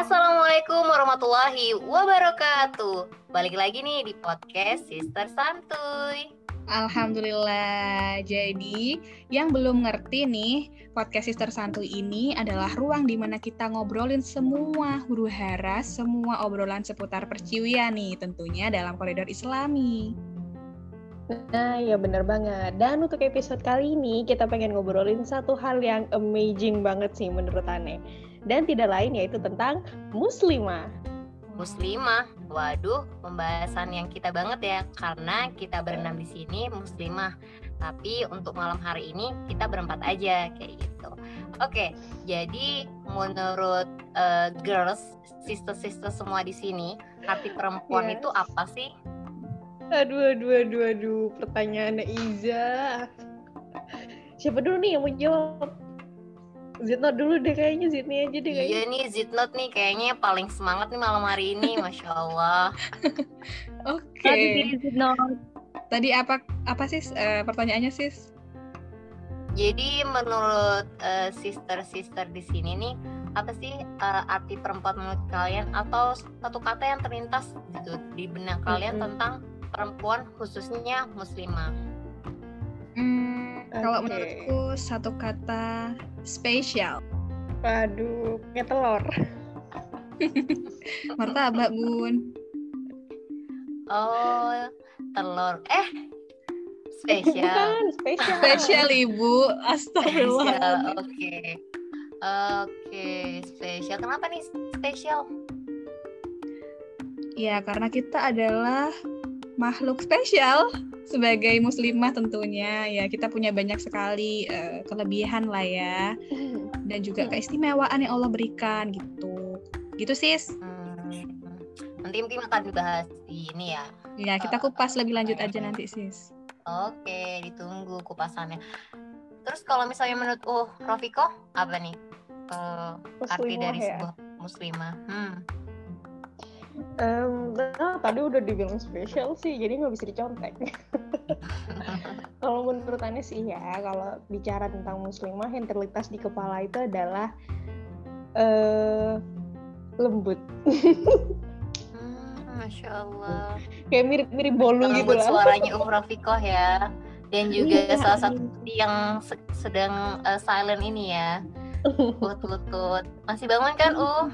Assalamualaikum warahmatullahi wabarakatuh. Balik lagi nih di podcast Sister Santuy. Alhamdulillah. Jadi, yang belum ngerti nih, podcast Sister Santuy ini adalah ruang di mana kita ngobrolin semua huru hara, semua obrolan seputar perciwian nih, tentunya dalam koridor Islami. Nah, ya bener banget. Dan untuk episode kali ini, kita pengen ngobrolin satu hal yang amazing banget sih menurut Aneh dan tidak lain yaitu tentang muslimah. Muslimah, waduh, pembahasan yang kita banget ya karena kita berenam di sini muslimah. Tapi untuk malam hari ini kita berempat aja kayak gitu. Oke, jadi menurut uh, girls, sister-sister semua di sini, arti perempuan yes. itu apa sih? Aduh, aduh, aduh, aduh, pertanyaan Iza. Siapa dulu nih yang mau jawab? Zitnot dulu deh kayaknya Zidni aja deh kayaknya. Iya nih Zitnot nih kayaknya paling semangat nih malam hari ini, masya Allah. Oke. Okay. Zitnot. Tadi apa apa sih uh, pertanyaannya sis? Jadi menurut uh, sister-sister di sini nih apa sih uh, arti perempuan menurut kalian atau satu kata yang terlintas gitu di benak kalian mm -hmm. tentang perempuan khususnya muslimah? Hmm, okay. kalau menurutku satu kata spesial. Waduh, kayak telur. Martabak, Bun. Oh, telur. Eh, spesial. Bukan, spesial. spesial, Ibu. Astagfirullah. Oke. Okay. Oke, okay. spesial. Kenapa nih spesial? Ya, karena kita adalah makhluk spesial sebagai muslimah tentunya. Ya kita punya banyak sekali uh, kelebihan lah ya. Dan juga keistimewaan yang Allah berikan gitu. Gitu sis hmm. nanti mungkin akan dibahas di ini ya. Ya kita kupas lebih lanjut aja nanti sis. Oke ditunggu kupasannya. Terus kalau misalnya menurut oh Rofiko apa nih uh, arti dari ya? sebuah muslimah? Hmm. Um, nah, tadi udah dibilang spesial sih, jadi nggak bisa dicontek. kalau menurut Anda sih ya, kalau bicara tentang muslimah yang terlintas di kepala itu adalah uh, lembut. hmm, Masya Allah. Kayak mirip-mirip bolu lembut gitu lah. suaranya Um Rafikoh ya. Dan juga iya, salah satu yang sedang uh, silent ini ya. Lutut-lutut. Masih bangun kan, Uh?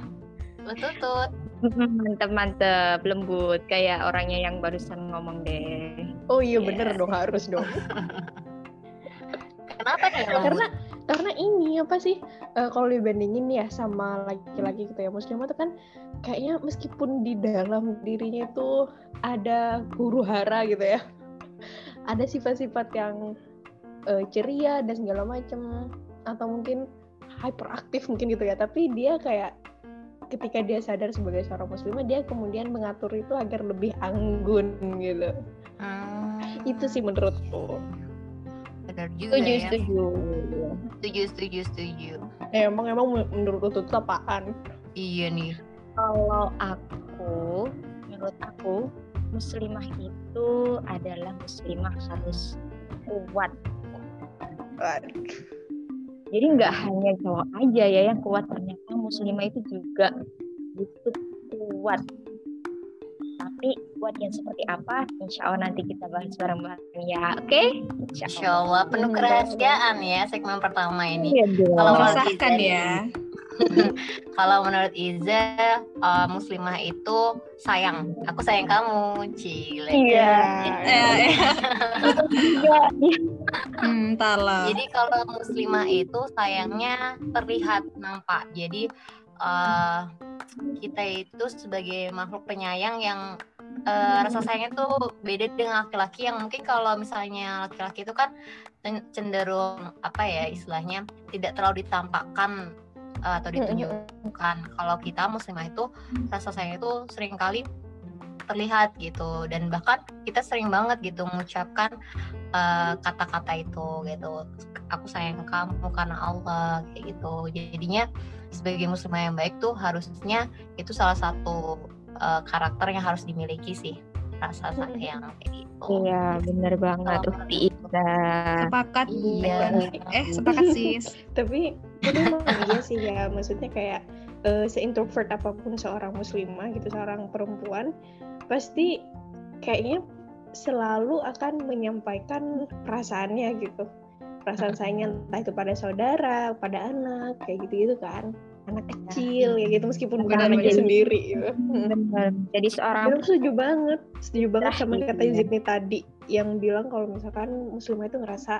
Lutut-lutut. Mantep mantep lembut kayak orangnya yang barusan ngomong deh. Oh iya yes. bener dong harus dong. Kenapa nih Karena karena ini apa sih uh, kalau dibandingin ya sama laki-laki gitu ya muslimah tuh kan kayaknya meskipun di dalam dirinya itu ada huru hara gitu ya ada sifat-sifat yang uh, ceria dan segala macem atau mungkin hyperaktif mungkin gitu ya tapi dia kayak ketika dia sadar sebagai seorang muslimah dia kemudian mengatur itu agar lebih anggun gitu. Hmm. itu sih menurutku. Benar juga setuju, ya. setuju. Setuju setuju setuju. Eh, emang emang menurut itu apaan? Iya nih. Kalau aku menurut aku muslimah itu adalah muslimah harus kuat jadi nggak hanya cowok aja ya yang kuat ternyata muslimah itu juga butuh kuat. Tapi kuat yang seperti apa? Insya Allah nanti kita bahas bareng-bareng ya oke? Okay? insya, insya Allah. Penuh kerahasiaan ya segmen pertama ini. Iya, kalau merasakan ya kalau menurut Iza uh, muslimah itu sayang. Aku sayang kamu cile. Iya. Iya hmm, jadi kalau muslimah itu sayangnya terlihat nampak. Jadi uh, kita itu sebagai makhluk penyayang yang uh, rasa sayangnya tuh beda dengan laki-laki yang mungkin kalau misalnya laki-laki itu kan cenderung apa ya istilahnya tidak terlalu ditampakkan uh, atau ditunjukkan. Kalau kita muslimah itu rasa sayang itu sering kali terlihat gitu. Dan bahkan kita sering banget gitu mengucapkan eh, kata-kata itu gitu. Aku sayang kamu karena Allah kayak gitu. Jadinya sebagai muslimah yang baik tuh harusnya itu salah satu uh, karakter yang harus dimiliki sih rasa sayang kayak gitu. Iya bener banget Ukti sepakat iya. eh sepakat sis tapi itu iya sih ya. Maksudnya kayak uh, seintrovert apa pun seorang muslimah gitu seorang perempuan pasti kayaknya selalu akan menyampaikan perasaannya gitu. Perasaan sayangnya entah itu pada saudara pada anak kayak gitu gitu kan anak Iya. kecil ya gitu meskipun bukan anaknya menjadi- sendiri gitu. Benar. Jadi seorang Dan aku setuju banget, setuju banget Nah, sama iya. kata Zidni tadi yang bilang kalau misalkan muslimah itu ngerasa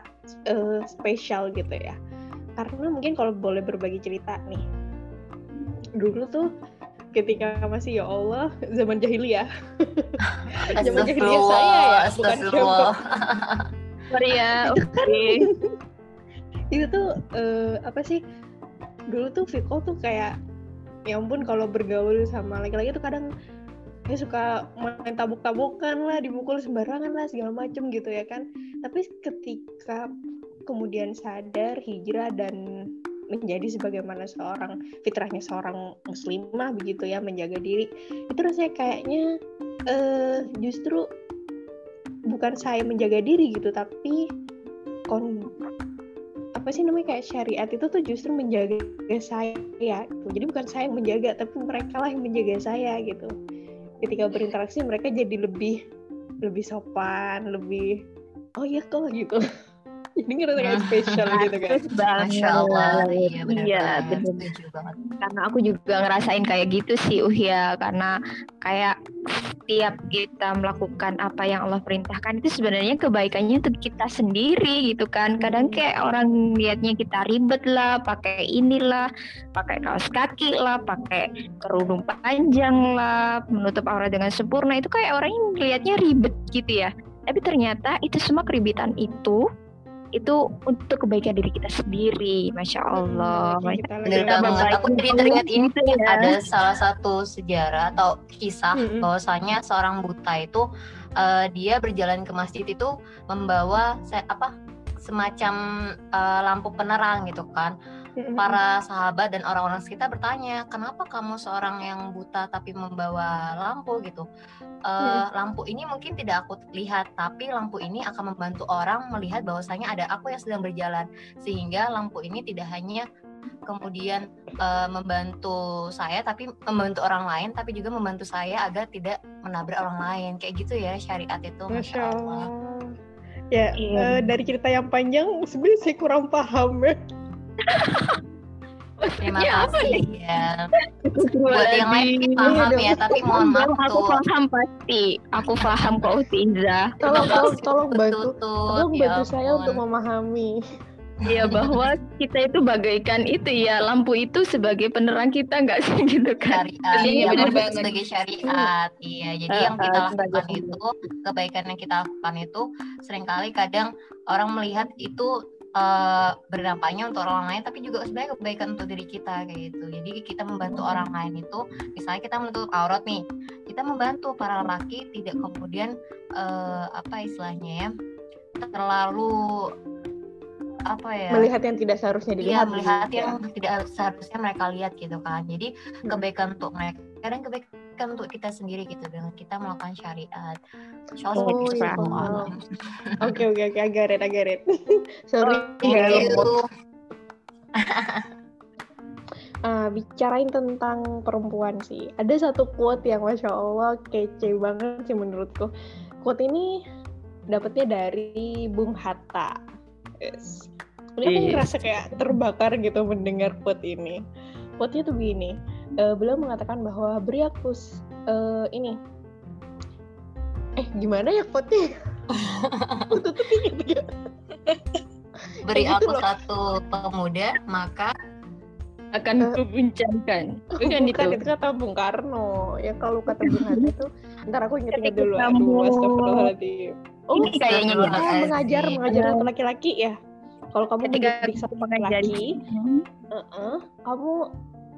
eh, spesial gitu ya. Karena mungkin kalau boleh berbagi cerita nih, dulu tuh ketika masih ya Allah zaman jahiliyah, zaman jahiliyah saya ya, bukan. Korea, oke. itu tuh eh, apa sih? Dulu tuh Viko tuh kayak ya ampun kalau bergaul sama laki-laki tuh kadang dia suka main tabuk-tabukan lah, dipukul sembarangan lah segala macem gitu ya kan. Tapi ketika kemudian sadar hijrah dan menjadi sebagaimana seorang fitrahnya seorang muslimah begitu ya menjaga diri itu rasanya kayaknya eh, justru bukan saya menjaga diri gitu tapi kon apa sih namanya kayak syariat itu tuh justru menjaga saya gitu. jadi bukan saya yang menjaga tapi mereka lah yang menjaga saya gitu ketika berinteraksi mereka jadi lebih lebih sopan lebih oh iya kok gitu jadi ngerasa kayak spesial gitu kan. Masya Allah, iya Iya, benar-benar. banget. Karena aku juga ngerasain kayak gitu sih Uhya Karena kayak setiap kita melakukan apa yang Allah perintahkan itu sebenarnya kebaikannya untuk kita sendiri gitu kan. Kadang Hmm. kayak orang liatnya kita ribet lah pakai inilah pakai kaos kaki lah pakai kerudung panjang lah menutup aurat dengan sempurna. Itu kayak orang yang liatnya ribet gitu ya. Tapi ternyata itu semua keribitan itu itu untuk kebaikan diri kita sendiri masya Allah Hmm, Bener lagi- banget. Aku jadi teringat ini Gitu ya. ada salah satu sejarah atau kisah Mm-mm. bahwasanya seorang buta itu eh, dia berjalan ke masjid itu membawa apa semacam eh, lampu penerang gitu kan. Para sahabat dan orang-orang sekitar bertanya, "Kenapa kamu seorang yang buta tapi membawa lampu gitu?" Eh, lampu ini mungkin tidak aku lihat, tapi lampu ini akan membantu orang melihat bahwasanya ada aku yang sedang berjalan, sehingga lampu ini tidak hanya kemudian eh, membantu saya, tapi membantu orang lain, tapi juga membantu saya agar tidak menabrak orang lain, kayak gitu ya syariat itu, Masya masya Allah. Ya, Iya. eh, dari cerita yang panjang sebenarnya saya kurang paham ya. Terima Ya, apa kasih ya. Buat yang lain Iya paham ya, tapi mohon maaf aku tuh. paham pasti. Aku paham kok Utiza Tolong, tolong, tolong bantu, tolong ya bantu saya untuk memahami. ya bahwa kita itu bagaikan itu ya. Lampu itu sebagai penerang kita nggak sih? Gitu kan. Syariat Iya, iya bener maksud banget. sebagai syariat iya. Jadi Eh, yang kita lakukan sebagai- itu kebaikan yang kita lakukan itu sering kali kadang orang melihat itu eh, berdampaknya untuk orang lain tapi juga sebenarnya kebaikan untuk diri kita kayak gitu jadi kita membantu orang lain itu misalnya kita menutup aurat nih kita membantu para lelaki tidak kemudian eh, apa istilahnya ya terlalu apa ya Melihat yang tidak seharusnya Iya dilihat. melihat gitu ya. yang tidak seharusnya mereka lihat gitu kan. Jadi kebaikan untuk mereka dan kebaikan untuk kita sendiri gitu dengan kita melakukan syariat. Oh, seperti iya. Oke, oke, oke, agaret, agaret. Sorry. Ya. you. Ah, bicarain tentang perempuan sih. Ada satu quote yang masya Allah kece banget sih menurutku. Quote ini dapetnya dari Bung Hatta. Yes. Ini aku ngerasa kayak terbakar gitu mendengar quote ini. Quote-nya tuh begini. Eh, beliau mengatakan bahwa beri aku s- eh, ini. Eh gimana ya tutupin gitu ya. Beri Kayak gitu aku loh. satu pemuda, maka akan Eh, kubincangkan bukan, Bukan, itu itu kata Bung Karno. Ya kalau kata Bung Hatta itu, ntar aku Ketika dulu. kamu- Aduh, astagfirullahaladzim. Oh, Ini kayaknya mengajar, mengajar untuk laki-laki ya. Kalau kamu ketika satu mengajari laki, uh-uh, kamu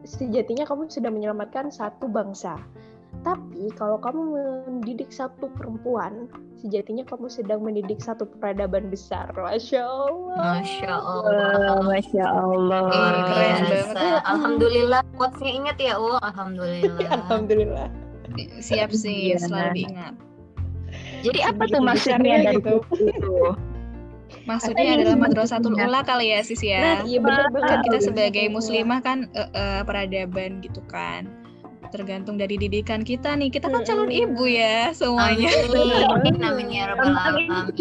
sejatinya kamu sudah menyelamatkan satu bangsa. Tapi kalau kamu mendidik satu perempuan, sejatinya kamu sedang mendidik satu peradaban besar. Masya Allah. masya Allah. masya Allah Ih, keren banget. Alhamdulillah quotesnya ingat ya, U. Alhamdulillah. Alhamdulillah. Siap sih, Iya. selalu diingat. jadi apa tuh maksudnya dari gitu. buku itu Maksudnya adalah madrasatul ula kali ya sis Nah, ya. iya benar banget. Kan kita sebagai muslimah kan eh, eh, peradaban gitu kan. Tergantung dari didikan kita nih. Kita kan calon ibu ya semuanya. Amin, amin ya rabbal alamin.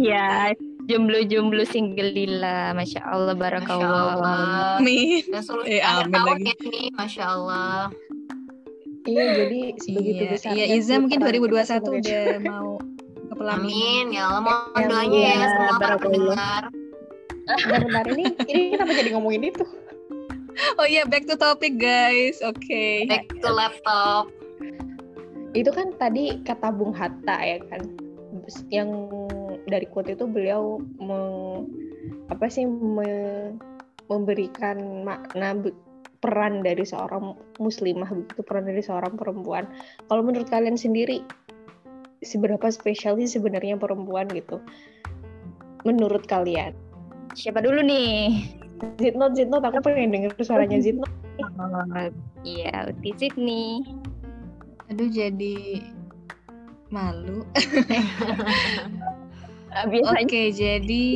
ya. Jomblo-jomblo single lillah. Masya Allah, Masya barakallah. Allah. Amin. Eh, amin lagi. ya ini, masya Allah. Iya, jadi sebegitu Iya, besar. iya Iza mungkin 2021 udah mau ke pelaminan. Amin ya Allah mohon doanya ya Ya, semua para pendengar. Bentar ini, ini kenapa jadi ngomongin itu? Oh iya, back to topic guys. Oke. Back to laptop. Itu kan tadi kata Bung Hatta ya kan, yang dari quote itu beliau meng- apa sih me- memberikan makna peran dari seorang muslimah begitu peran dari seorang perempuan. Kalau menurut kalian sendiri seberapa spesial sih sebenarnya perempuan gitu? Menurut kalian? Siapa dulu nih? Zitnot, Zitnot, aku pengen denger suaranya Zitnot. Oh, Iya, Uti Sydney. Aduh jadi malu. Biasanya Oke, jadi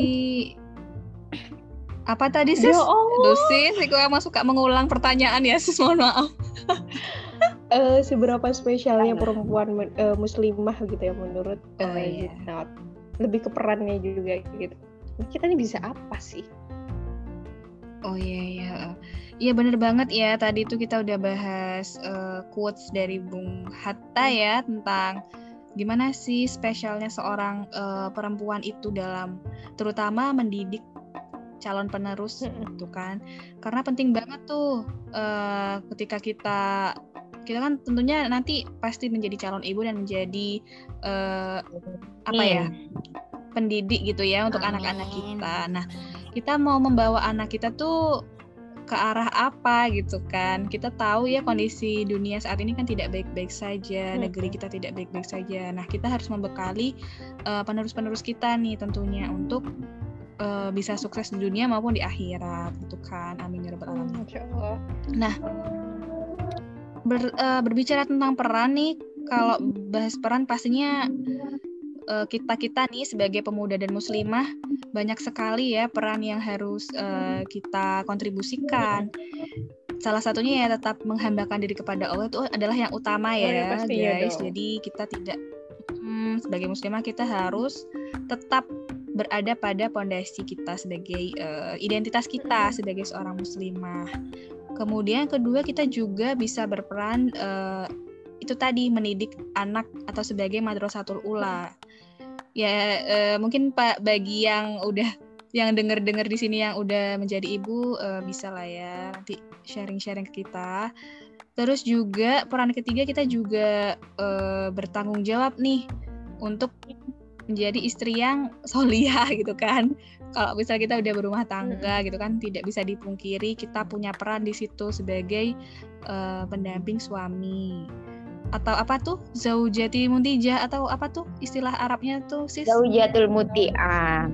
apa tadi sis? Ya Allah. Aduh sis, aku emang suka mengulang pertanyaan ya sis, mohon maaf. Eh, seberapa spesialnya perempuan men- eh, muslimah gitu ya menurut Oh, eh, iya. Zitnot? Lebih ke perannya juga gitu. Kita ini bisa apa sih? Oh iya iya. Iya bener banget ya. Tadi tuh kita udah bahas eh, quotes dari Bung Hatta ya tentang gimana sih spesialnya seorang eh, perempuan itu dalam terutama mendidik calon penerus gitu kan. Karena penting banget tuh eh, ketika kita kita kan tentunya nanti pasti menjadi calon ibu dan menjadi eh, apa ya pendidik gitu ya untuk anak-anak kita. Nah, kita mau membawa anak kita tuh ke arah apa gitu kan. Kita tahu ya kondisi dunia saat ini kan tidak baik-baik saja, Hmm. negeri kita tidak baik-baik saja. Nah, kita harus membekali eh, penerus-penerus kita nih tentunya untuk eh, bisa sukses di dunia maupun di akhirat gitu kan. Amin ya rabbal alamin. Masya Allah. Ber- eh, berbicara tentang peran nih, kalau bahas peran pastinya kita kita nih sebagai pemuda dan muslimah banyak sekali ya peran yang harus eh, kita kontribusikan. Salah satunya ya tetap menghambakan diri kepada Allah itu adalah yang utama Oh, ya, ya, pastinya guys. dong. Jadi kita tidak hmm, sebagai muslimah kita harus tetap berada pada pondasi kita sebagai eh, identitas kita sebagai seorang muslimah. Kemudian kedua kita juga bisa berperan eh, itu tadi mendidik anak atau sebagai madrasatul ula. Ya eh, mungkin Pak bagi yang udah yang dengar-dengar di sini yang udah menjadi ibu eh, bisa lah ya nanti sharing-sharing ke kita. Terus juga peran ketiga kita juga eh, bertanggung jawab nih untuk menjadi istri yang soliah gitu kan. Kalau misal kita udah berumah tangga gitu kan tidak bisa dipungkiri kita punya peran di situ sebagai eh, pendamping suami. Atau apa tuh? Zaujati muntijah atau apa tuh istilah Arabnya tuh sis? Zaujatul Muti'ah.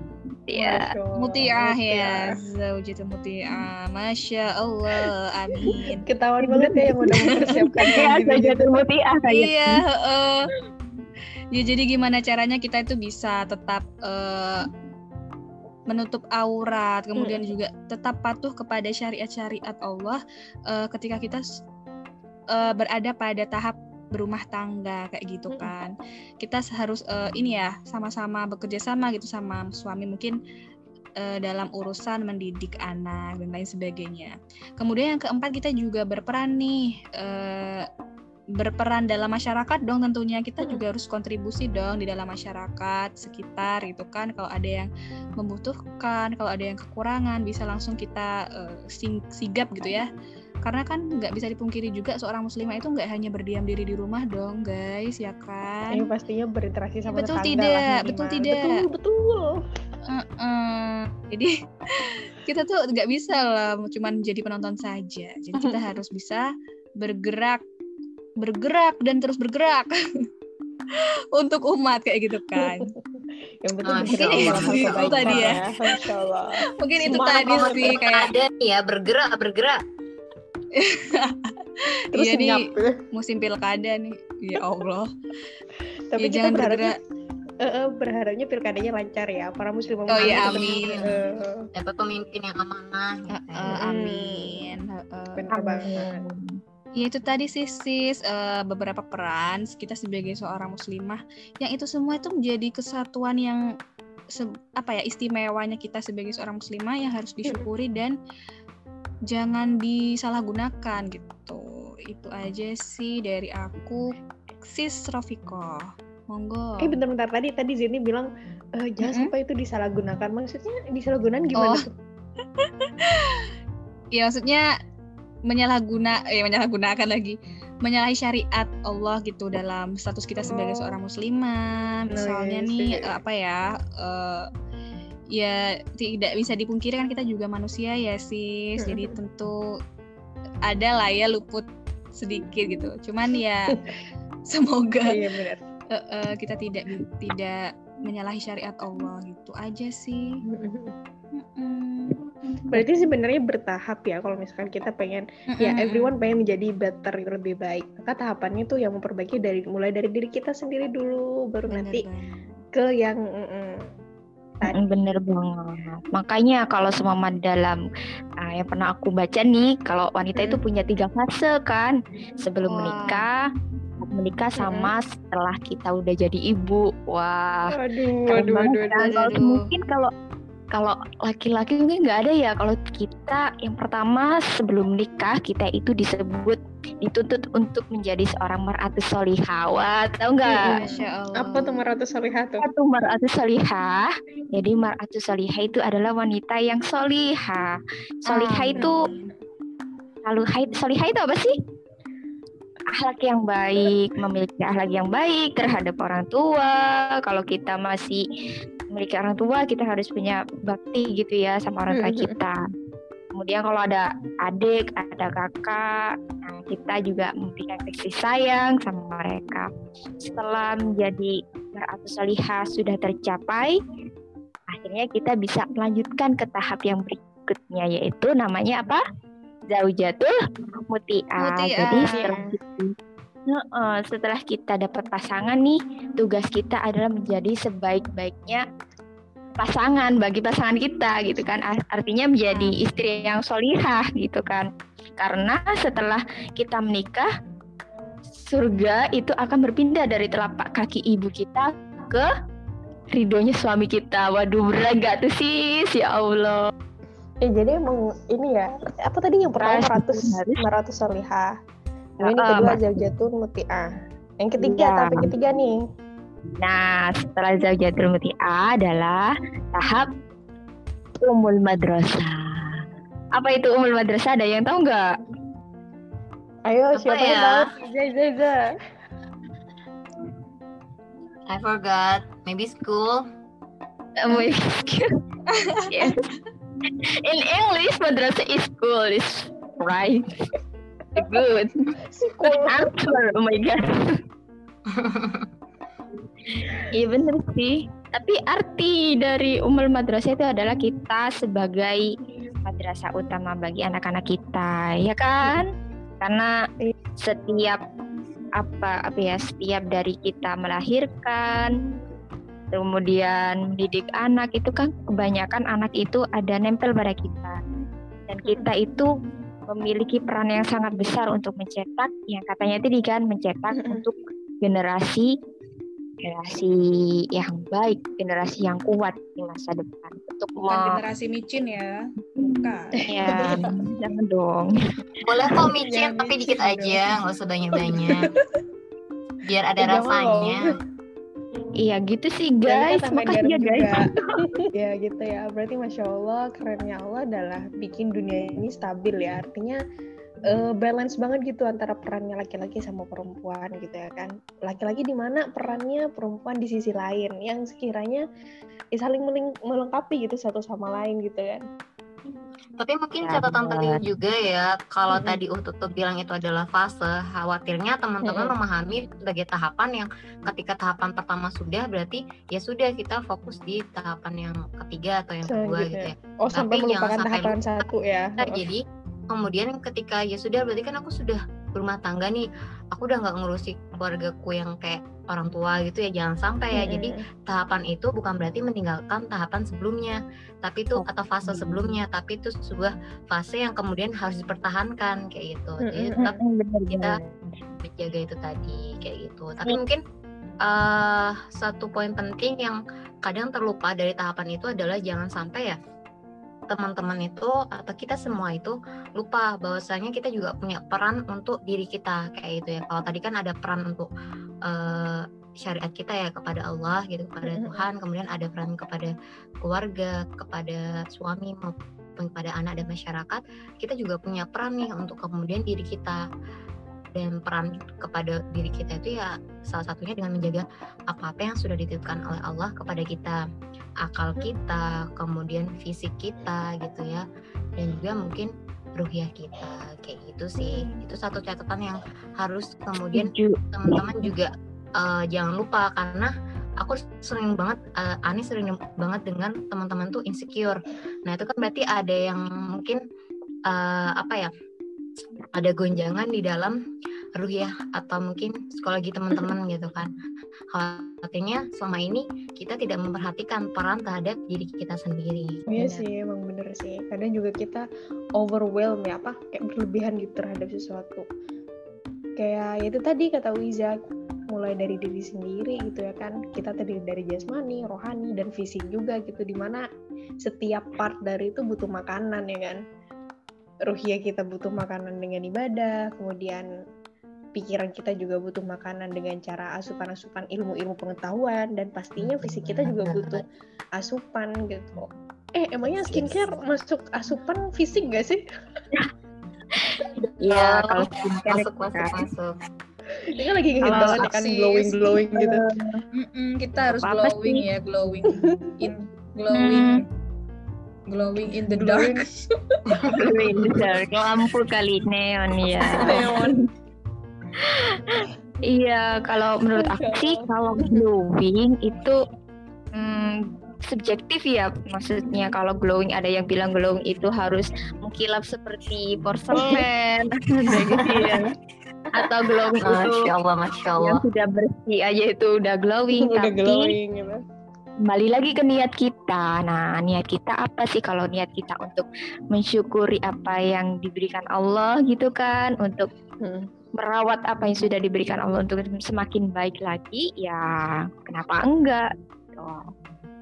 Ya. Masya Allah. Muti'ah ya. Zaujatul muti'ah. Masya Allah, amin. Ketahuan banget ya yang udah mempersiapkan Ya, gitu. Zaujatul Muti'ah. Iya, heeh. Ya jadi gimana caranya kita itu bisa tetap eh, menutup aurat, kemudian juga tetap patuh kepada syariat-syariat Allah eh, ketika kita eh, berada pada tahap berumah tangga kayak gitu kan. Kita harus eh, ini ya sama-sama bekerja sama gitu sama suami mungkin dalam urusan mendidik anak dan lain sebagainya. Kemudian yang keempat kita juga berperan nih berperan dalam masyarakat dong tentunya kita Mm-mm. juga harus kontribusi dong di dalam masyarakat sekitar gitu kan kalau ada yang membutuhkan kalau ada yang kekurangan bisa langsung kita eh, sing- sigap gitu ya karena kan nggak bisa dipungkiri juga seorang muslimah itu nggak hanya berdiam diri di rumah dong guys ya kan Ini pastinya berinteraksi sama Betul tetangga tidak, lah betul minimal. tidak. Betul, betul. Heeh. Jadi kita tuh nggak bisa lah cuman jadi penonton saja. Jadi kita harus bisa bergerak, bergerak dan terus bergerak untuk umat kayak gitu kan. Yang penting Allah. melakukan Itu tadi ya. Allah. Mungkin itu tadi sih kayak ada nih ya bergerak bergerak. Terus Iya nih. musim pilkada nih. Ya Allah. Tapi ya kita jangan eh, eh, berharapnya pilkadanya lancar ya para muslim Oh iya, muslim, amin. eh, dapat pemimpin yang amanah. Eh, eh, amin. Eh, eh. bener banget Ya itu tadi sih sis eh, beberapa peran kita sebagai seorang muslimah yang itu semua itu menjadi kesatuan yang se- apa ya istimewanya kita sebagai seorang muslimah yang harus disyukuri dan jangan disalahgunakan gitu. Itu aja sih dari aku sis Rofiko. Monggo. eh bentar-bentar tadi tadi Zeni bilang eh, jangan Mm-mm. sampai itu disalahgunakan maksudnya disalahgunakan gimana Oh. tuh Ya maksudnya menyalahguna eh menyalahgunakan lagi. Menyalahi syariat Allah gitu dalam status kita sebagai Oh. seorang muslimah. Misalnya Nice. nih eh, apa ya eh, ya tidak bisa dipungkiri kan kita juga manusia ya sis. Jadi tentu ada lah ya luput sedikit gitu. Cuman ya semoga iya benar. eh, eh, kita tidak tidak menyalahi syariat Allah gitu aja sih. Mm-mm. Berarti sebenarnya bertahap ya kalau misalkan kita pengen ya Mm-mm. everyone pengen menjadi better lebih baik maka tahapannya tuh yang memperbaiki dari mulai dari diri kita sendiri dulu baru Bener nanti banget. ke yang tadi Mm, Bener banget. Makanya kalau semua dalam ah, yang pernah aku baca nih, kalau wanita itu Mm. punya tiga fase kan, sebelum Wah. menikah, menikah sama setelah kita udah jadi ibu. Wah, kan? waduh. Kalau Aduh. mungkin kalau kalau laki-laki mungkin nggak ada ya. Kalau kita yang pertama sebelum nikah kita itu disebut dituntut untuk menjadi seorang mar'atus solihah. Tahu nggak? Allah. Apa tuh Maratus Salihah tuh? Satu mar'atus solihah. Jadi mar'atus solihah itu adalah wanita yang solihah. Solihah Amin. itu solihah, solihah itu apa sih? Akhlak yang baik, memiliki akhlak yang baik terhadap orang tua. Kalau kita masih memiliki orang tua, kita harus punya bakti gitu ya sama orang tua Mhm. kita. Kemudian kalau ada adik, ada kakak, nah kita juga memberikan kasih sayang sama mereka. Setelah menjadi atau salihah sudah tercapai, akhirnya kita bisa melanjutkan ke tahap yang berikutnya yaitu namanya apa? Zaujatul muti'ah. Muti'ah. Jadi setelah kita, Heeh, setelah kita dapat pasangan nih, tugas kita adalah menjadi sebaik-baiknya pasangan bagi pasangan kita gitu kan. Ar- artinya menjadi istri yang solihah gitu kan. Karena setelah kita menikah surga itu akan berpindah dari telapak kaki ibu kita ke ridhonya suami kita. Waduh berat gak tuh sis? Ya Allah Eh jadi emang ini ya apa tadi yang pertama Harus, Maratus harus. Maratus Salihah. Yang ini Heeh, kedua Mbak. Zaujatun Muti'ah. Yang ketiga Iya. tahap yang ketiga nih. Nah, setelah Zaujatul Muti'ah adalah tahap Umul Madrasah. Apa itu Umul Madrasah? Ada yang tahu nggak? Ayo Apa siapa yang ya? tahu? Zai Zai Zai. I forgot maybe school Um, yes. In English, madrasah is school, is right. Good. Good answer. Oh my god. Iya bener sih. Tapi arti dari umul madrasah itu adalah kita sebagai madrasah utama bagi anak-anak kita, ya kan? Karena setiap apa apa ya setiap dari kita melahirkan kemudian mendidik anak itu kan kebanyakan anak itu ada nempel pada kita. Dan kita itu memiliki peran yang sangat besar untuk mencetak yang katanya tadi kan mencetak untuk generasi generasi yang baik generasi yang kuat di masa depan. Untuk Bukan me- generasi micin ya. Bukan. ya jangan dong. Boleh kok micin tapi micin dikit dong. aja nggak usah banyak banyak biar ada Jangan rasanya iya gitu sih guys makasih ya guys juga. ya gitu ya. Berarti masya Allah kerennya Allah adalah bikin dunia ini stabil ya. Artinya eh, balance banget gitu antara perannya laki-laki sama perempuan gitu ya kan. Laki-laki di mana perannya perempuan di sisi lain yang sekiranya ya, saling melengkapi gitu satu sama lain gitu kan. Tapi mungkin Ya, catatan penting juga ya kalau Mhm. tadi Ututup bilang itu adalah fase khawatirnya teman-teman Mhm. memahami sebagai tahapan yang ketika tahapan pertama sudah berarti ya sudah kita fokus di tahapan yang ketiga atau yang kedua gitu ya Oh sampai Tapi jangan melupakan sampai tahapan satu ya. Nah, jadi kemudian ketika ya sudah berarti kan aku sudah berumah tangga nih aku udah nggak ngurusi keluargaku yang kayak orang tua gitu ya jangan sampai ya. Jadi tahapan itu bukan berarti meninggalkan tahapan sebelumnya tapi itu atau fase sebelumnya tapi itu sebuah fase yang kemudian harus dipertahankan kayak gitu. Jadi tetap kita menjaga itu tadi kayak gitu. Tapi mungkin eh satu poin penting yang kadang terlupa dari tahapan itu adalah jangan sampai ya teman-teman itu atau kita semua itu lupa bahwasanya kita juga punya peran untuk diri kita kayak gitu ya. Kalau tadi kan ada peran untuk eh, syariat kita ya kepada Allah gitu kepada. Tuhan kemudian ada peran kepada keluarga kepada suami maupun kepada anak dan masyarakat kita juga punya peran nih untuk kemudian diri kita. Dan peran kepada diri kita itu ya salah satunya dengan menjaga apa-apa yang sudah dititipkan oleh Allah kepada kita akal kita kemudian fisik kita gitu ya. Dan juga mungkin ruhiah kita kayak gitu sih. Itu satu catatan yang harus kemudian teman-teman juga eh, jangan lupa. Karena aku sering banget eh, Ani sering banget dengan teman-teman tuh insecure. Nah itu kan berarti ada yang mungkin eh, apa ya ada gonjangan di dalam ruhiah atau mungkin psikologi teman-teman gitu kan khawatirnya selama ini kita tidak memperhatikan peran terhadap diri kita sendiri Iya sih, emang bener sih. Kadang juga kita overwhelm ya, apa kayak berlebihan gitu terhadap sesuatu. Kayak ya itu tadi kata Wiza, mulai dari diri sendiri gitu ya kan. Kita terdiri dari jasmani, rohani, dan fisik juga gitu. Di mana setiap part dari itu butuh makanan ya kan. Ruhia kita butuh makanan dengan ibadah, kemudian pikiran kita juga butuh makanan dengan cara asupan-asupan ilmu-ilmu pengetahuan dan pastinya fisik kita juga butuh asupan gitu. Eh, emangnya skincare yes. masuk asupan fisik gak sih? Iya, kalau skincare masuk masuk kan. masuk Ini kan lagi ngehit Kalau banget kan glowing glowing gitu. Mm-mm, kita harus Apa-apa glowing sih? ya, glowing in glowing glowing in the dark. Glowing. Bener, lampu kali neon ya. Neon. Iya, kalau menurut aku sih kalau glowing itu hmm, subjektif ya. Maksudnya kalau glowing ada yang bilang glowing itu harus mengkilap seperti porselen gitu ya. Atau glowing itu masya Allah masya Allah yang sudah bersih aja itu udah glowing. Udah Tapi glowing gitu. kembali lagi ke niat kita. Nah, niat kita apa sih kalau niat kita untuk mensyukuri apa yang diberikan Allah gitu kan, untuk Hmm. Merawat apa yang sudah diberikan Allah untuk semakin baik lagi, ya kenapa enggak? Gitu.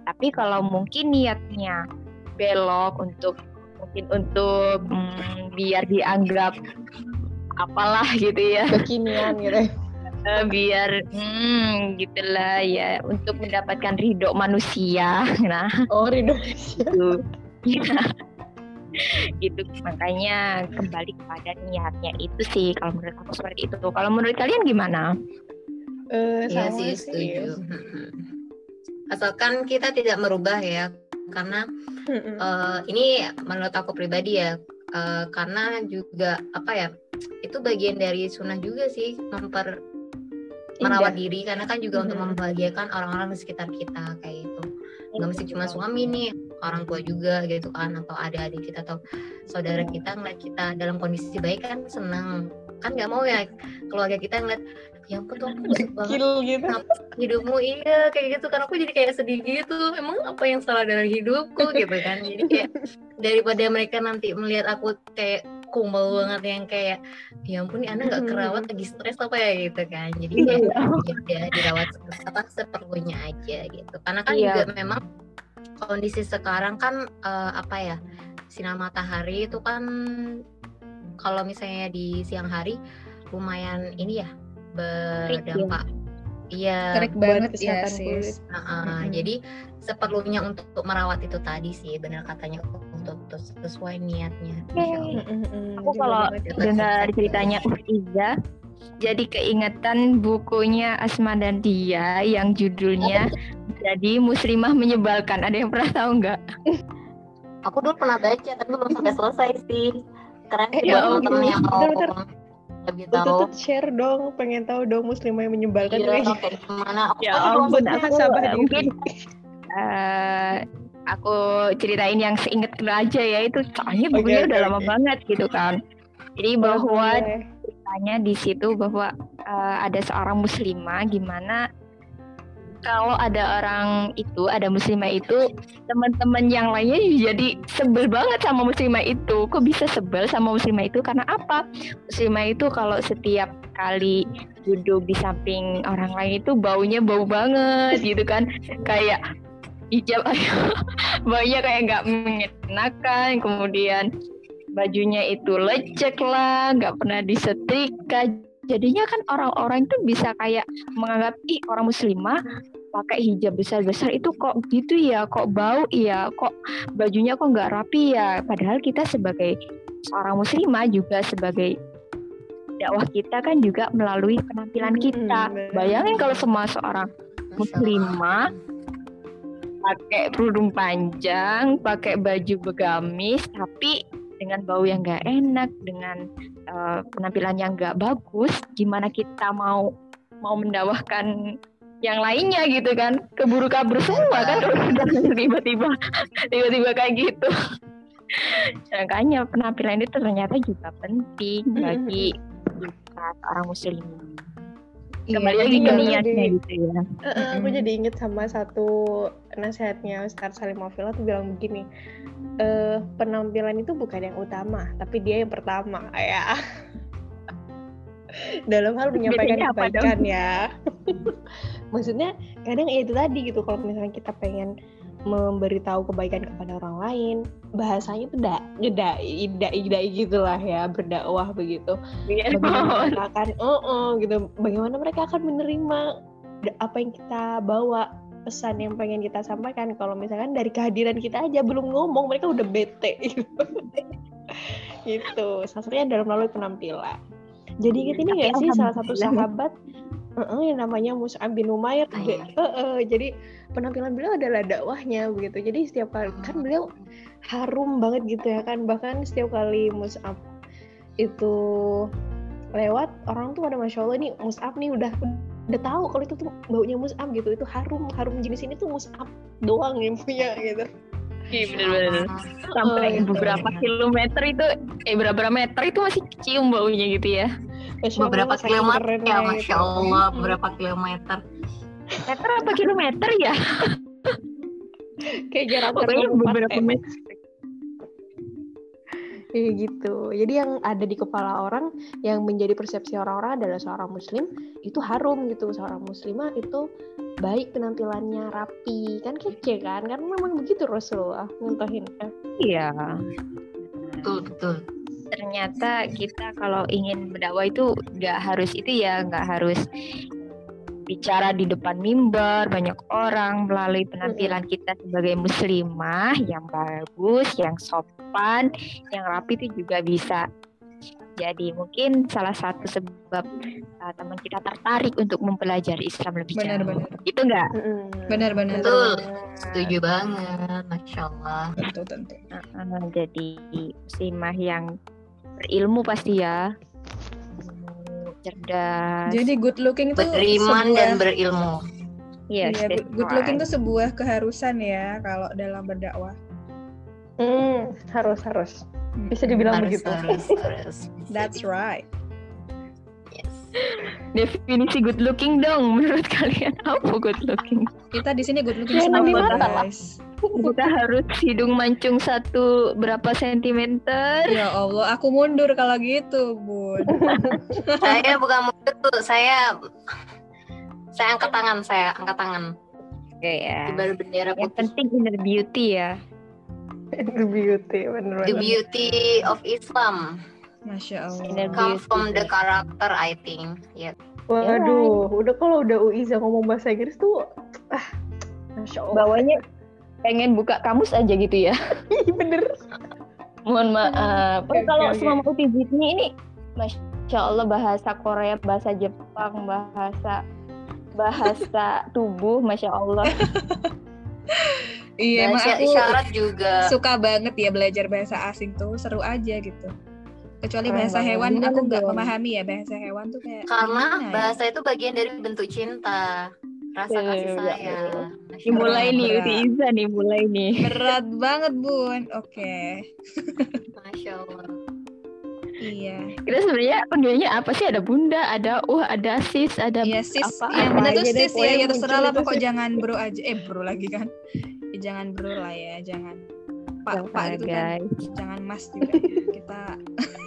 Tapi kalau mungkin niatnya belok untuk mungkin untuk mm, biar dianggap apalah gitu ya, Kekinian gitu. Eh, biar hmm, gitulah ya untuk mendapatkan ridho manusia. Nah, Oh, Ridho. gitu. Iya. gitu. Makanya kembali kepada niatnya itu sih kalau menurut aku seperti itu. Kalau menurut kalian gimana? Eh, Iya sih setuju. Asalkan kita tidak merubah ya karena eh, ini menurut aku pribadi ya eh, karena juga apa ya itu bagian dari sunnah juga sih memper merawat diri. Karena kan juga untuk Mhm. membahagiakan orang-orang di sekitar kita kayak itu nggak mesti cuma suami nih orang tua juga gitu kan atau adik-adik kita atau saudara kita ngeliat kita dalam kondisi baik kan senang kan nggak mau ya keluarga kita ngeliat ya ampun tuh aku banget gitu. hidupmu. Iya kayak gitu kan. Aku jadi kayak sedih gitu. Emang apa yang salah dari hidupku? Gitu kan. Jadi kayak daripada mereka nanti melihat aku kayak kumpul banget yang kayak ya ampun nih anak nggak kerawat lagi stres apa ya? Gitu kan. Jadi kayak ya udah dirawat apa seperlunya aja gitu. Karena kan Iya. juga memang kondisi sekarang kan eh, apa ya sinar matahari itu kan kalau misalnya di siang hari lumayan ini ya berdampak iya Terik Buat banget ya, sis. Nah, uh, Mm-mm. jadi seperlunya untuk merawat itu tadi sih benar katanya untuk, untuk sesuai niatnya. Mm-mm. aku kalau dengar ceritanya Ufiza jadi keingetan bukunya Asma dan Dia yang judulnya jadi muslimah menyebalkan ada yang pernah tahu nggak Aku dulu pernah baca tapi belum sampai selesai sih. Keren Eh, sih ya buat temen-temen yang mau lebih tahu. tuh share dong, pengen tahu dong muslimah yang menyebalkan Iya, juga. kayak gimana? Aku Ya ampun, aku eh, diri. mungkin eh, aku ceritain yang seinget aja ya itu soalnya bukunya Oke, udah oke, lama oke. banget gitu kan jadi bahwa boleh. Ceritanya di situ bahwa uh, ada seorang muslimah gimana kalau ada orang itu ada muslimah itu teman-teman yang lainnya jadi sebel banget sama muslimah itu. Kok bisa sebel sama muslimah itu? Karena apa? Muslimah itu kalau setiap kali duduk di samping orang lain itu baunya bau banget gitu kan. Kayak hijab baunya kayak nggak mengenakan kemudian bajunya itu lecek lah nggak pernah disetrika. Jadinya kan orang-orang itu bisa kayak menganggap ih orang muslimah pakai hijab besar-besar itu kok gitu ya kok bau ya kok bajunya kok nggak rapi ya. Padahal kita sebagai seorang muslimah juga sebagai dakwah kita kan juga melalui penampilan kita. bayangin kalau semua seorang muslimah pakai kerudung panjang pakai baju begamis tapi dengan bau yang nggak enak dengan uh, penampilan yang nggak bagus gimana kita mau mau mendawahkan yang lainnya gitu kan? Keburu kabur semua kan tiba-tiba tiba-tiba kayak gitu. Makanya penampilan itu ternyata juga penting bagi kita orang muslim. Iya, kembali lagi ke niatnya gitu ya. Uh, aku jadi inget sama satu nasihatnya Ustaz Salim Mafila tuh bilang begini, e, penampilan itu bukan yang utama, tapi dia yang pertama ya. Dalam hal menyampaikan kebaikan ya. Maksudnya kadang ya itu tadi gitu kalau misalnya kita pengen memberitahu kebaikan kepada orang lain bahasanya tuh dak ngedai dai dai gitulah ya berdakwah begitu. Yeah. bagaimana mereka akan oh, oh gitu. Bagaimana mereka akan menerima apa yang kita bawa pesan yang pengen kita sampaikan. Kalau misalkan dari kehadiran kita aja belum ngomong mereka udah bete gitu. Gitu. Salah dalam melalui penampilan. Jadi inget ini nggak sih salah satu sahabat uh yang namanya Mus'ab bin Umair uh -uh, jadi penampilan beliau adalah dakwahnya begitu. Jadi setiap kali kan beliau harum banget gitu ya kan? Bahkan setiap kali Mus'ab itu lewat orang tuh ada masya Allah nih Mus'ab nih udah udah tahu kalau itu tuh baunya Mus'ab gitu. Itu harum harum jenis ini tuh Mus'ab doang yang punya gitu Iya bener-bener sampai oh, beberapa kilometer itu eh berapa meter itu masih cium baunya gitu ya. Beberapa kilometer ya masya Allah beberapa kilometer. Meter apa kilometer ya? Kayak jarak pokoknya beberapa meter Kayak gitu. Jadi yang ada di kepala orang yang menjadi persepsi orang-orang adalah seorang muslim itu harum gitu. Seorang muslimah itu baik penampilannya rapi. Kan kece kan? Karena memang begitu Rasulullah ngontohin. Iya. Betul, betul. Ternyata kita kalau ingin berdakwah itu nggak harus itu ya, nggak harus bicara di depan mimbar banyak orang melalui penampilan kita sebagai muslimah yang bagus, yang sopan, yang rapi itu juga bisa jadi mungkin salah satu sebab uh, teman kita tertarik untuk mempelajari Islam lebih benar, jauh. Benar. Itu enggak? Benar-benar. Betul. Setuju banget, masya Allah. Tentu tentu. Uh, jadi muslimah yang berilmu pasti ya cerdas. Jadi good looking itu beriman sebuah... dan berilmu. Yes, iya, good, good looking itu sebuah keharusan ya kalau dalam berdakwah. Hmm, harus harus. Bisa dibilang harus, begitu. Harus, harus. That's right. Yes. Definisi good looking dong menurut kalian apa good looking? Kita di sini good looking ya, semua guys. Kita harus hidung mancung satu berapa sentimeter? Ya Allah, aku mundur kalau gitu, Bun. saya bukan mundur tuh, saya saya angkat tangan, saya angkat tangan. Oke ya. Kibar bendera Yang penting inner beauty ya. The beauty, bener The beauty of Islam. Masya Allah. Come from the character, I think. Yeah. Waduh, udah kalau udah Uiza ngomong bahasa Inggris tuh, ah, masya Allah. Bawahnya pengen buka kamus aja gitu ya. Bener. Mohon maaf. Oke, kalau oke, semua mau ini ini Masya Allah bahasa Korea, bahasa Jepang, bahasa bahasa tubuh, Masya Allah. Iya, emang Bahasa aku isyarat juga. suka banget ya belajar bahasa asing tuh, seru aja gitu. Kecuali Keren bahasa hewan, aku nggak memahami ya bahasa hewan tuh kayak Karena gimana ya? bahasa itu bagian dari bentuk cinta, rasa kasih sayang. betul. Masya Dimulai Allah. nih. Uti Iza nih, mulai nih. berat banget bun. Oke. Masya Allah. Iya. Kita sebenarnya panggilannya apa sih? Ada bunda, ada uh, ada sis, ada Iya sis, apa? yang apa benar tuh aja deh, sis pokoknya ya, ya yang terserah lah itu pokok jangan bro aja, eh bro lagi kan, ya, jangan bro lah ya, jangan pak Apa, pak gitu kan, guys. jangan mas juga, kita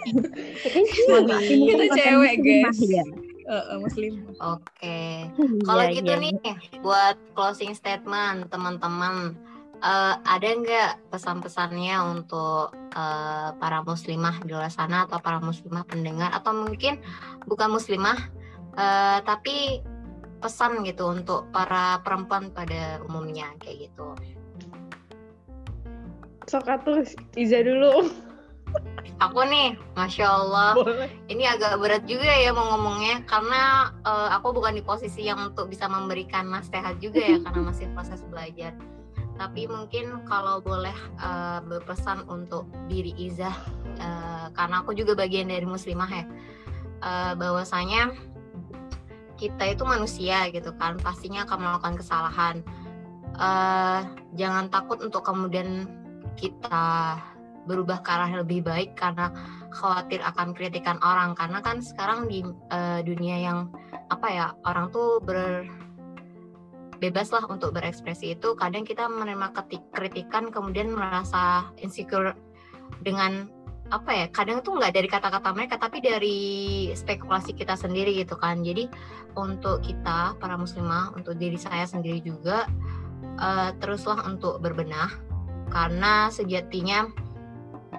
ini Kita cewek, muslimah guys. ya. eh, eh, muslim. Oke. Kalau Iya, gitu iya. nih, buat closing statement teman-teman, eh, ada nggak pesan-pesannya untuk eh, para muslimah di luar sana atau para muslimah pendengar atau mungkin bukan muslimah, eh, tapi pesan gitu untuk para perempuan pada umumnya kayak gitu. sok atuh Iza dulu. Aku nih, masya Allah, Boleh. ini agak berat juga ya mau ngomongnya karena eh, aku bukan di posisi yang untuk bisa memberikan nasihat juga ya karena masih proses belajar. Tapi mungkin kalau boleh eh, berpesan untuk diri Izah eh, karena aku juga bagian dari muslimah ya. eh, bahwasanya kita itu manusia gitu kan, pastinya akan melakukan kesalahan. Eh, jangan takut untuk kemudian kita berubah ke arah lebih baik karena khawatir akan kritikan orang karena kan sekarang di eh, dunia yang apa ya orang tuh ber bebas lah untuk berekspresi itu. Kadang kita menerima ketik kritikan kemudian merasa insecure dengan apa ya kadang tuh nggak dari kata-kata mereka tapi dari spekulasi kita sendiri gitu kan. Jadi untuk kita para muslimah untuk diri saya sendiri juga eh, teruslah untuk berbenah karena sejatinya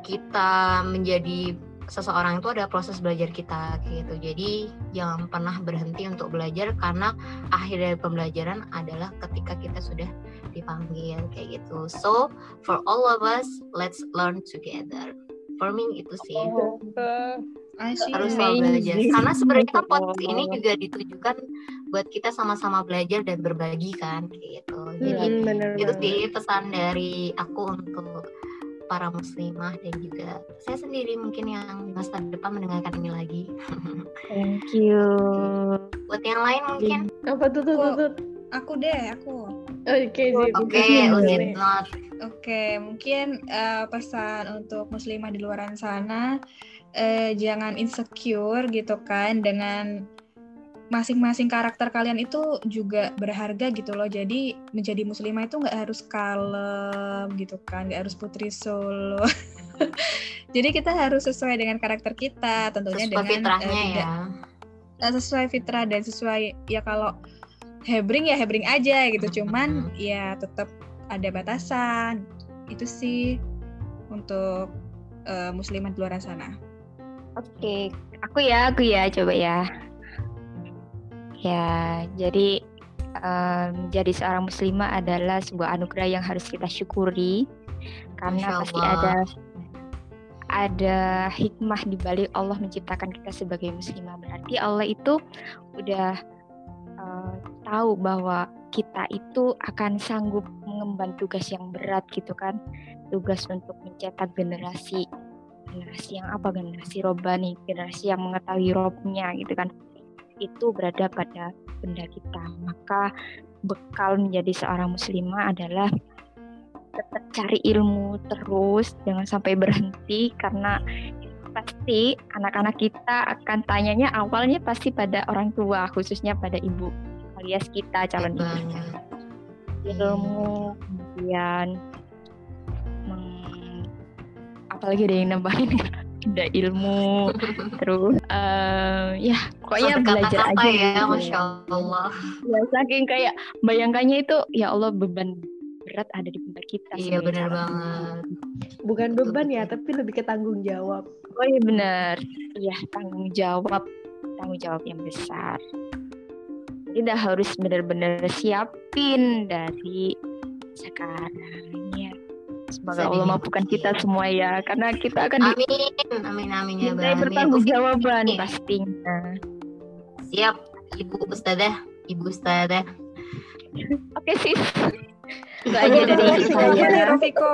kita menjadi seseorang itu ada proses belajar kita kayak gitu. Jadi jangan pernah berhenti untuk belajar karena akhir dari pembelajaran adalah ketika kita sudah dipanggil kayak gitu. So for all of us, let's learn together. For me itu sih I see. harus selalu belajar. Karena sebenarnya kan podcast Oh. ini juga ditujukan buat kita sama-sama belajar dan berbagi kan kayak gitu. Jadi Hmm, bener itu sih pesan dari aku untuk para muslimah dan juga saya sendiri mungkin yang di masa depan mendengarkan ini lagi. Thank you. Buat yang lain mungkin, Apa tuh tuh tuh? tuh? Aku deh, aku. Oke, Zid. oke, not. Oke, mungkin eh, pesan untuk muslimah di luar sana eh, jangan insecure gitu kan dengan masing-masing karakter kalian itu juga berharga gitu loh. Jadi menjadi muslimah itu nggak harus kalem gitu kan, nggak harus putri solo. Jadi kita harus sesuai dengan karakter kita, tentunya Sesuai dengan fitrahnya eh, tidak- ya. eh, sesuai fitrah dan sesuai ya kalau hebring ya hebring aja gitu cuman Mhm. ya tetap ada batasan itu sih untuk eh, muslimat di luar sana Oke, aku ya, aku ya, coba ya. Ya, jadi em, jadi seorang muslimah adalah sebuah anugerah yang harus kita syukuri karena pasti ada ada hikmah di balik Allah menciptakan kita sebagai muslimah. Berarti Allah itu udah eh, tahu bahwa kita itu akan sanggup mengemban tugas yang berat gitu kan. Tugas untuk mencetak generasi generasi yang apa generasi robani generasi yang mengetahui robnya gitu kan itu berada pada benda kita. Maka bekal menjadi seorang muslimah adalah tetap cari ilmu terus jangan sampai berhenti karena pasti anak-anak kita akan tanyanya awalnya pasti pada orang tua khususnya pada ibu alias kita calon ibu Banget. ilmu kemudian apalagi ada yang nambahin ada ilmu terus eh, ya pokoknya Sampai belajar kata-kata aja ya, gitu. masya Allah. ya saking kayak bayangkannya itu ya Allah beban berat ada di pundak kita Iya benar banget. Bukan Betul, beban ya, tapi lebih ke tanggung jawab. oh iya benar iya tanggung jawab tanggung jawab yang besar kita harus benar-benar siapin dari sekarang semoga Allah mampukan kita semua ya karena kita akan di Amin, amin, amin ya Bang. bertanggung jawaban pastinya. Siap, Ibu Ustadzah, Ibu Ustadzah. Oke sis. Itu aja dari Apa saya. Rofiko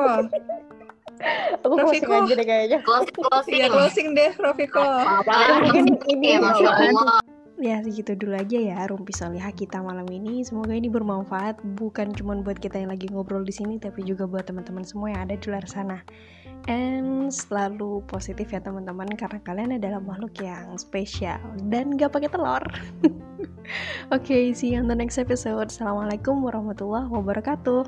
Aku closing Rafiko. aja deh kayaknya. Closing, closing. ya closing deh Ah, Mungkin ini masya Allah ya segitu dulu aja ya rumpi solihah kita malam ini. Semoga ini bermanfaat bukan cuma buat kita yang lagi ngobrol di sini tapi juga buat teman-teman semua yang ada di luar sana. And selalu positif ya teman-teman karena kalian adalah makhluk yang spesial. Dan gak pakai telur. Oke okay, see you on the next episode. Assalamualaikum warahmatullahi wabarakatuh.